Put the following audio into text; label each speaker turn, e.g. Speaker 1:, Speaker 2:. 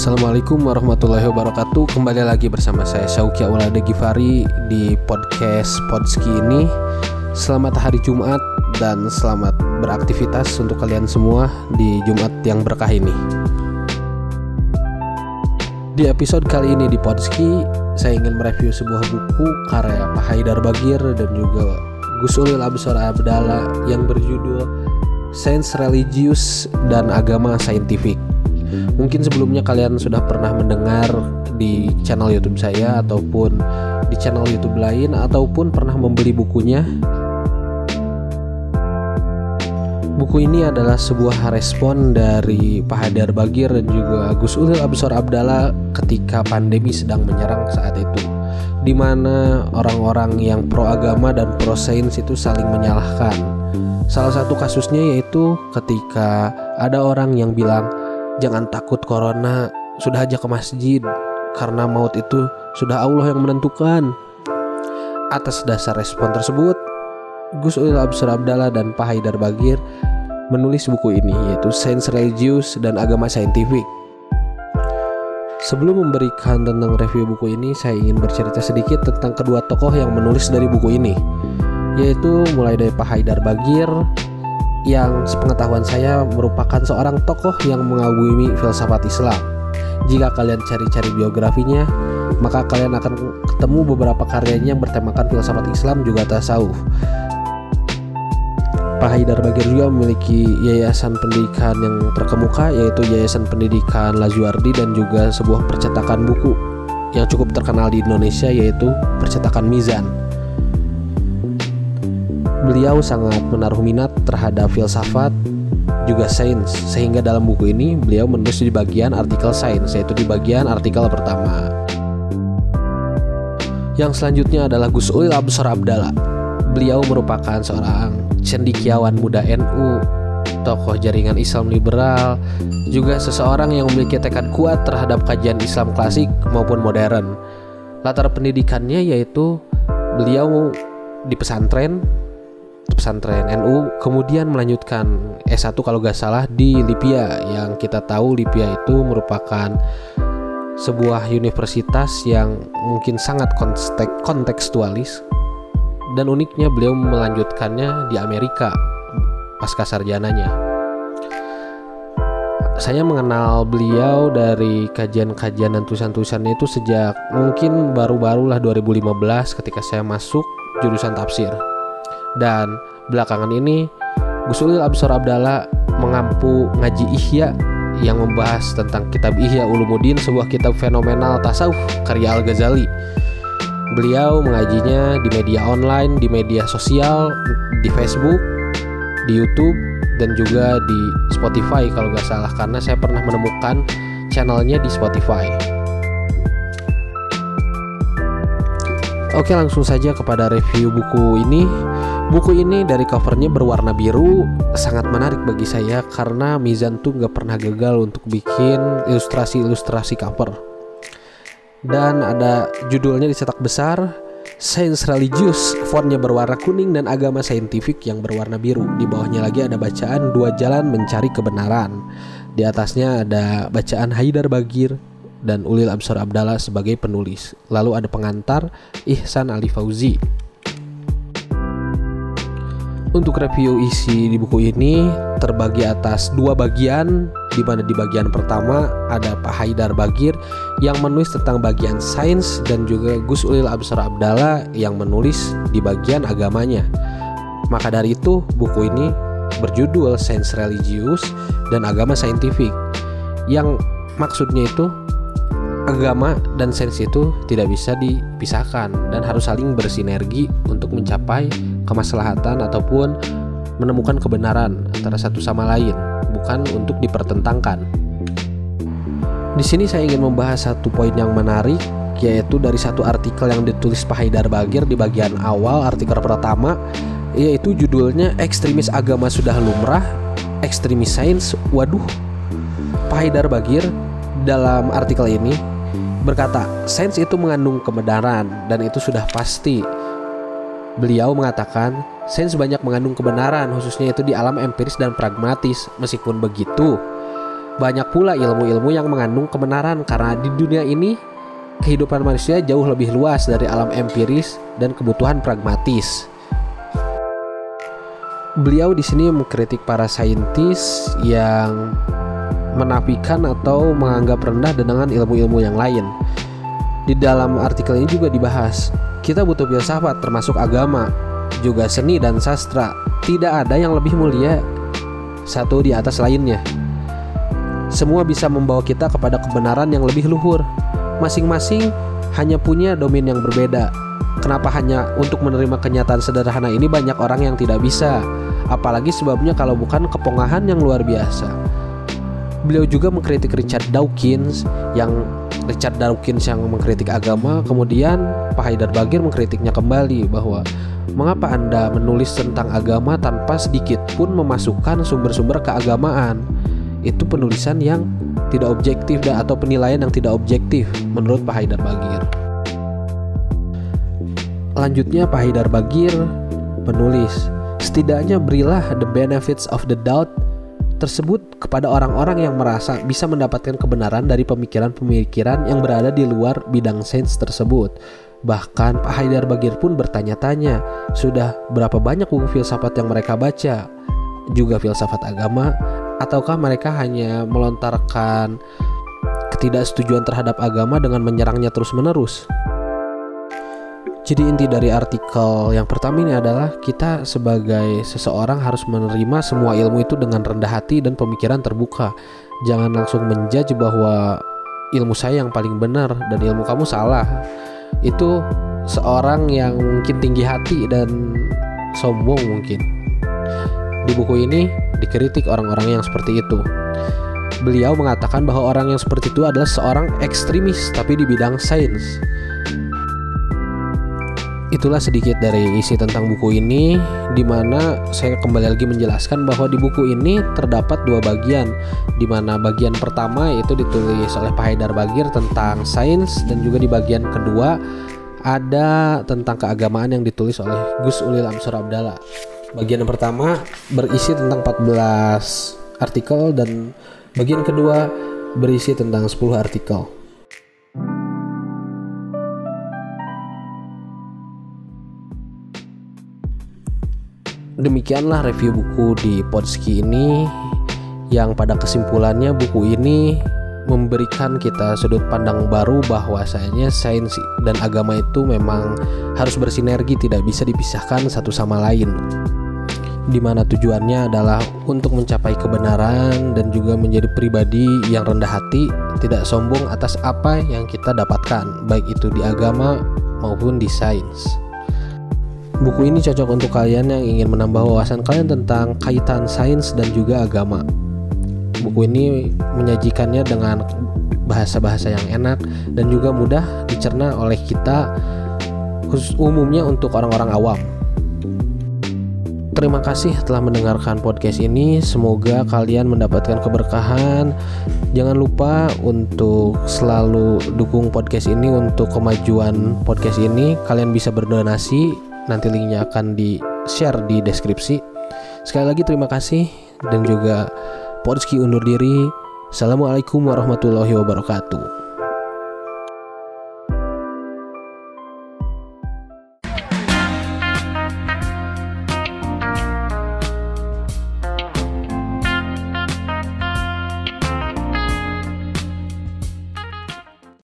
Speaker 1: Assalamualaikum warahmatullahi wabarakatuh. Kembali lagi bersama saya Syauki Aulade Gifari Di podcast Podski ini. Selamat hari Jumat Dan selamat beraktivitas untuk kalian semua Di Jumat yang berkah ini. Di episode kali ini di Podski Saya ingin mereview sebuah buku Karya Pak Haidar Bagir Dan juga Gus Ulil Absor Abdallah Yang berjudul Sains Religius dan Agama Saintifik Mungkin sebelumnya kalian sudah pernah mendengar di channel YouTube saya ataupun di channel YouTube lain ataupun pernah membeli bukunya. Buku ini adalah sebuah respon dari Pak Hadar Bagir dan juga Gus Ulil Absor Abdallah ketika pandemi sedang menyerang saat itu di mana orang-orang yang pro agama dan pro sains itu saling menyalahkan. Salah satu kasusnya yaitu ketika ada orang yang bilang Jangan takut corona, sudah aja ke masjid karena maut itu sudah Allah yang menentukan. Atas dasar respon tersebut, Gus Ulil Absur Abdallah dan Pak Haidar Bagir menulis buku ini yaitu Sains Religius dan Agama Saintifik. Sebelum memberikan tentang review buku ini, saya ingin bercerita sedikit tentang kedua tokoh yang menulis dari buku ini, yaitu mulai dari Pak Haidar Bagir yang sepengetahuan saya merupakan seorang tokoh yang mengagumi filsafat Islam. Jika kalian cari-cari biografinya, maka kalian akan ketemu beberapa karyanya yang bertemakan filsafat Islam juga tasawuf. Pak Haidar Bagir juga memiliki yayasan pendidikan yang terkemuka yaitu Yayasan Pendidikan Lazuardi dan juga sebuah percetakan buku yang cukup terkenal di Indonesia yaitu percetakan Mizan beliau sangat menaruh minat terhadap filsafat juga sains. Sehingga dalam buku ini beliau menulis di bagian artikel sains yaitu di bagian artikel pertama. Yang selanjutnya adalah Gus Ulil Absar Abdallah. Beliau merupakan seorang cendikiawan muda NU tokoh jaringan Islam liberal juga seseorang yang memiliki tekad kuat terhadap kajian Islam klasik maupun modern. Latar pendidikannya yaitu beliau di pesantren pesantren NU kemudian melanjutkan S1 kalau gak salah di Libya yang kita tahu Libya itu merupakan sebuah universitas yang mungkin sangat kontekstualis. Dan uniknya beliau melanjutkannya di Amerika pasca sarjananya. Saya mengenal beliau dari kajian-kajian dan tulisan-tulisannya itu sejak mungkin baru-barulah 2015 ketika saya masuk jurusan tafsir dan belakangan ini Gus Ulil Absor Abdallah mengampu ngaji Ihya yang membahas tentang kitab Ihya Ulumuddin sebuah kitab fenomenal tasawuf karya Al-Ghazali. Beliau mengajinya di media online, di media sosial, di Facebook, di YouTube, dan juga di Spotify kalau nggak salah karena saya pernah menemukan channelnya di Spotify. Oke langsung saja kepada review buku ini Buku ini dari covernya berwarna biru sangat menarik bagi saya karena Mizan tuh nggak pernah gagal untuk bikin ilustrasi-ilustrasi cover. Dan ada judulnya dicetak besar Science Religious fontnya berwarna kuning dan agama saintifik yang berwarna biru. Di bawahnya lagi ada bacaan dua jalan mencari kebenaran. Di atasnya ada bacaan Haidar Bagir dan Ulil Absar Abdallah sebagai penulis. Lalu ada pengantar Ihsan Ali Fauzi untuk review isi di buku ini terbagi atas dua bagian di mana di bagian pertama ada Pak Haidar Bagir yang menulis tentang bagian sains dan juga Gus Ulil Absar Abdallah yang menulis di bagian agamanya. Maka dari itu buku ini berjudul Sains Religius dan Agama Saintifik yang maksudnya itu agama dan sains itu tidak bisa dipisahkan dan harus saling bersinergi untuk mencapai kemaslahatan ataupun menemukan kebenaran antara satu sama lain, bukan untuk dipertentangkan. Di sini saya ingin membahas satu poin yang menarik yaitu dari satu artikel yang ditulis Pak Haidar Bagir di bagian awal artikel pertama yaitu judulnya ekstremis agama sudah lumrah, ekstremis sains waduh. Pak Haidar Bagir dalam artikel ini berkata, sains itu mengandung kebenaran dan itu sudah pasti. Beliau mengatakan, sains banyak mengandung kebenaran, khususnya itu di alam empiris dan pragmatis. Meskipun begitu, Banyak pula ilmu-ilmu yang mengandung kebenaran karena di dunia ini kehidupan manusia jauh lebih luas dari alam empiris dan kebutuhan pragmatis. Beliau di sini mengkritik para saintis yang menafikan atau menganggap rendah dengan ilmu-ilmu yang lain. Di dalam artikel ini juga dibahas, kita butuh filsafat termasuk agama, juga seni dan sastra. Tidak ada yang lebih mulia satu di atas lainnya. Semua bisa membawa kita kepada kebenaran yang lebih luhur. Masing-masing hanya punya domain yang berbeda. Kenapa hanya untuk menerima kenyataan sederhana ini banyak orang yang tidak bisa? Apalagi sebabnya kalau bukan kepongahan yang luar biasa. Beliau juga mengkritik Richard Dawkins yang Richard Dawkins yang mengkritik agama, kemudian Pak Haidar Bagir mengkritiknya kembali bahwa mengapa Anda menulis tentang agama tanpa sedikit pun memasukkan sumber-sumber keagamaan? itu penulisan yang tidak objektif dan atau penilaian yang tidak objektif menurut Pak Haidar Bagir. Lanjutnya Pak Haidar Bagir menulis, setidaknya berilah the benefits of the doubt tersebut kepada orang-orang yang merasa bisa mendapatkan kebenaran dari pemikiran-pemikiran yang berada di luar bidang sains tersebut. Bahkan Pak Haidar Bagir pun bertanya-tanya, sudah berapa banyak buku filsafat yang mereka baca? Juga filsafat agama, ataukah mereka hanya melontarkan ketidaksetujuan terhadap agama dengan menyerangnya terus-menerus? Jadi inti dari artikel yang pertama ini adalah kita sebagai seseorang harus menerima semua ilmu itu dengan rendah hati dan pemikiran terbuka. Jangan langsung menjudge bahwa ilmu saya yang paling benar dan ilmu kamu salah. Itu seorang yang mungkin tinggi hati dan sombong mungkin. Di buku ini dikritik orang-orang yang seperti itu. Beliau mengatakan bahwa orang yang seperti itu adalah seorang ekstremis tapi di bidang sains. Itulah sedikit dari isi tentang buku ini di mana saya kembali lagi menjelaskan bahwa di buku ini terdapat dua bagian di mana bagian pertama itu ditulis oleh Pak Haidar Bagir tentang sains dan juga di bagian kedua ada tentang keagamaan yang ditulis oleh Gus Ulil Amsur Abdallah. Bagian pertama berisi tentang 14 artikel dan bagian kedua berisi tentang 10 artikel. Demikianlah review buku di Podski ini yang pada kesimpulannya buku ini memberikan kita sudut pandang baru bahwasanya sains dan agama itu memang harus bersinergi tidak bisa dipisahkan satu sama lain di mana tujuannya adalah untuk mencapai kebenaran dan juga menjadi pribadi yang rendah hati, tidak sombong atas apa yang kita dapatkan, baik itu di agama maupun di sains. Buku ini cocok untuk kalian yang ingin menambah wawasan kalian tentang kaitan sains dan juga agama. Buku ini menyajikannya dengan bahasa-bahasa yang enak dan juga mudah dicerna oleh kita khusus umumnya untuk orang-orang awam. Terima kasih telah mendengarkan podcast ini. Semoga kalian mendapatkan keberkahan. Jangan lupa untuk selalu dukung podcast ini untuk kemajuan podcast ini. Kalian bisa berdonasi. Nanti linknya akan di share di deskripsi. Sekali lagi terima kasih dan juga Podski undur diri. Assalamualaikum warahmatullahi wabarakatuh.